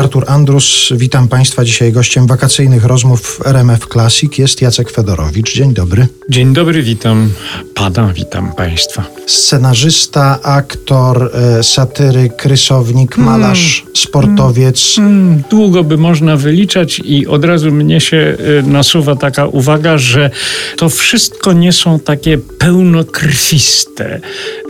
Artur Andrus. Witam Państwa. Dzisiaj gościem wakacyjnych rozmów RMF Classic jest Jacek Fedorowicz. Dzień dobry. Dzień dobry, witam Pana, witam Państwa. Scenarzysta, aktor, e, satyryk, rysownik, malarz, sportowiec. Hmm, długo by można wyliczać i od razu mnie się y, nasuwa taka uwaga, że to wszystko nie są takie pełnokrwiste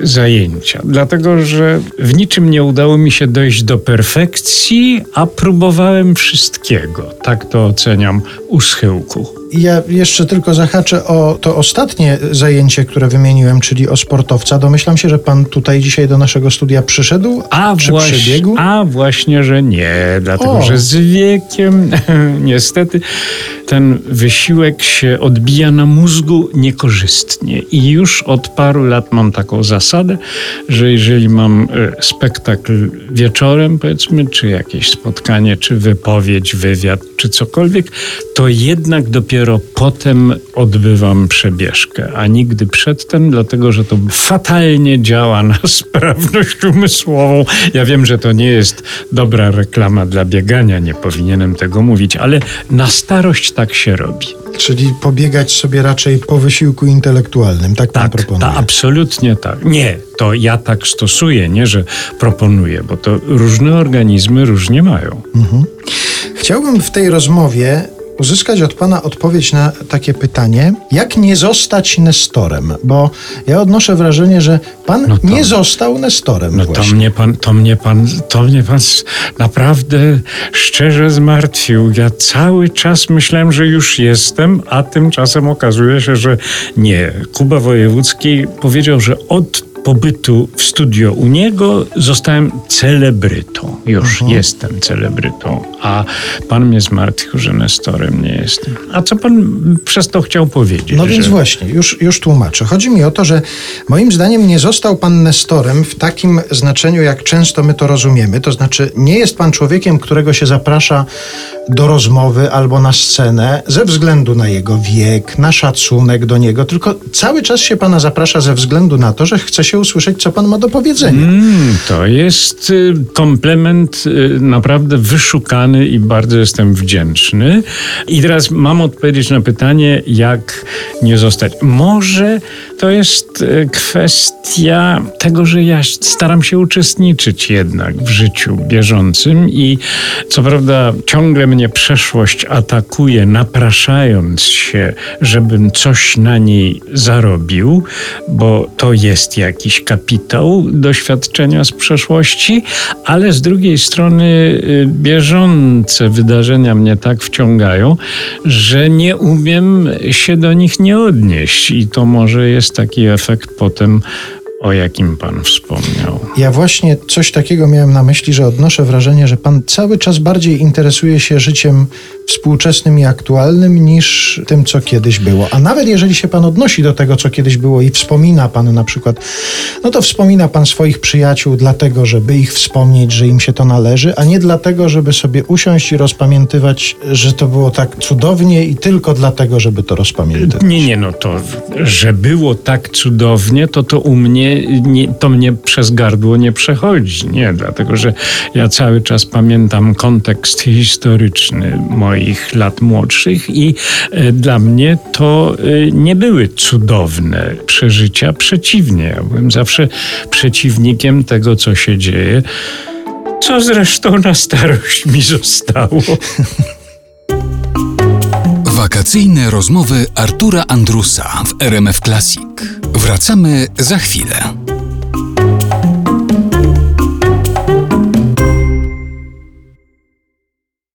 zajęcia. Dlatego, że w niczym nie udało mi się dojść do perfekcji, a próbowałem wszystkiego. Tak to oceniam u schyłku. Ja jeszcze tylko zahaczę o to ostatnie zajęcie, które wymieniłem, czyli o sportowca. Domyślam się, że pan tutaj dzisiaj do naszego studia przyszedł, A, czy właśnie, przybiegł? a właśnie, że nie, dlatego O. że z wiekiem niestety ten wysiłek się odbija na mózgu niekorzystnie. I już od paru lat mam taką zasadę, że jeżeli mam e, spektakl wieczorem, powiedzmy, czy jakieś spotkanie, czy wypowiedź, wywiad, czy cokolwiek, to jednak dopiero potem odbywam przebieżkę, a nigdy przedtem, dlatego że to fatalnie działa na sprawność umysłową. Ja wiem, że to nie jest dobra reklama dla biegania, nie powinienem tego mówić, ale na starość tak się robi. Czyli pobiegać sobie raczej po wysiłku intelektualnym. Tak pan Tak, proponuje. ta, absolutnie tak. Nie, to ja tak stosuję, nie, że proponuję, bo to różne organizmy różnie mają. Chciałbym w tej rozmowie uzyskać od Pana odpowiedź na takie pytanie, jak nie zostać Nestorem? Bo ja odnoszę wrażenie, że Pan No to- nie został Nestorem No to mnie pan, to mnie pan, to mnie pan naprawdę szczerze zmartwił. Ja cały czas myślałem, że już jestem, a tymczasem okazuje się, że nie. Kuba Wojewódzki powiedział, że od pobytu w studio u niego zostałem celebrytą. Już jestem celebrytą, a pan mnie zmartwił, że Nestorem nie jestem. A co pan przez to chciał powiedzieć? No więc że... właśnie, już, już tłumaczę. Chodzi mi o to, że moim zdaniem nie został pan Nestorem w takim znaczeniu, jak często my to rozumiemy. To znaczy, nie jest pan człowiekiem, którego się zaprasza do rozmowy albo na scenę ze względu na jego wiek, na szacunek do niego, tylko cały czas się pana zaprasza ze względu na to, że chce się usłyszeć, co pan ma do powiedzenia. Mm, to jest y, komplement y, naprawdę wyszukany i bardzo jestem wdzięczny. I teraz mam odpowiedzieć na pytanie, jak nie zostać. Może to jest y, kwestia tego, że ja staram się uczestniczyć jednak w życiu bieżącym i co prawda ciągle mnie przeszłość atakuje, napraszając się, żebym coś na niej zarobił, bo to jest jakiś kapitał doświadczenia z przeszłości, ale z drugiej strony y, bieżące wydarzenia mnie tak wciągają, że nie umiem się do nich nie odnieść i to może jest taki efekt potem, o jakim pan wspomniał. Ja właśnie coś takiego miałem na myśli, że odnoszę wrażenie, że pan cały czas bardziej interesuje się życiem współczesnym i aktualnym niż tym, co kiedyś było. A nawet jeżeli się pan odnosi do tego, co kiedyś było i wspomina pan na przykład, no to wspomina pan swoich przyjaciół dlatego, żeby ich wspomnieć, że im się to należy, a nie dlatego, żeby sobie usiąść i rozpamiętywać, że to było tak cudownie i tylko dlatego, żeby to rozpamiętywać. Nie, nie, no to, że było tak cudownie, to to u mnie, nie, to mnie przez gardło nie przechodzi. Nie, dlatego, że ja cały czas pamiętam kontekst historyczny moich lat młodszych i e, dla mnie to e, nie były cudowne przeżycia. Przeciwnie, ja byłem zawsze przeciwnikiem tego, co się dzieje. Co zresztą na starość mi zostało. Wakacyjne rozmowy Artura Andrusa w RMF Classic. Wracamy za chwilę.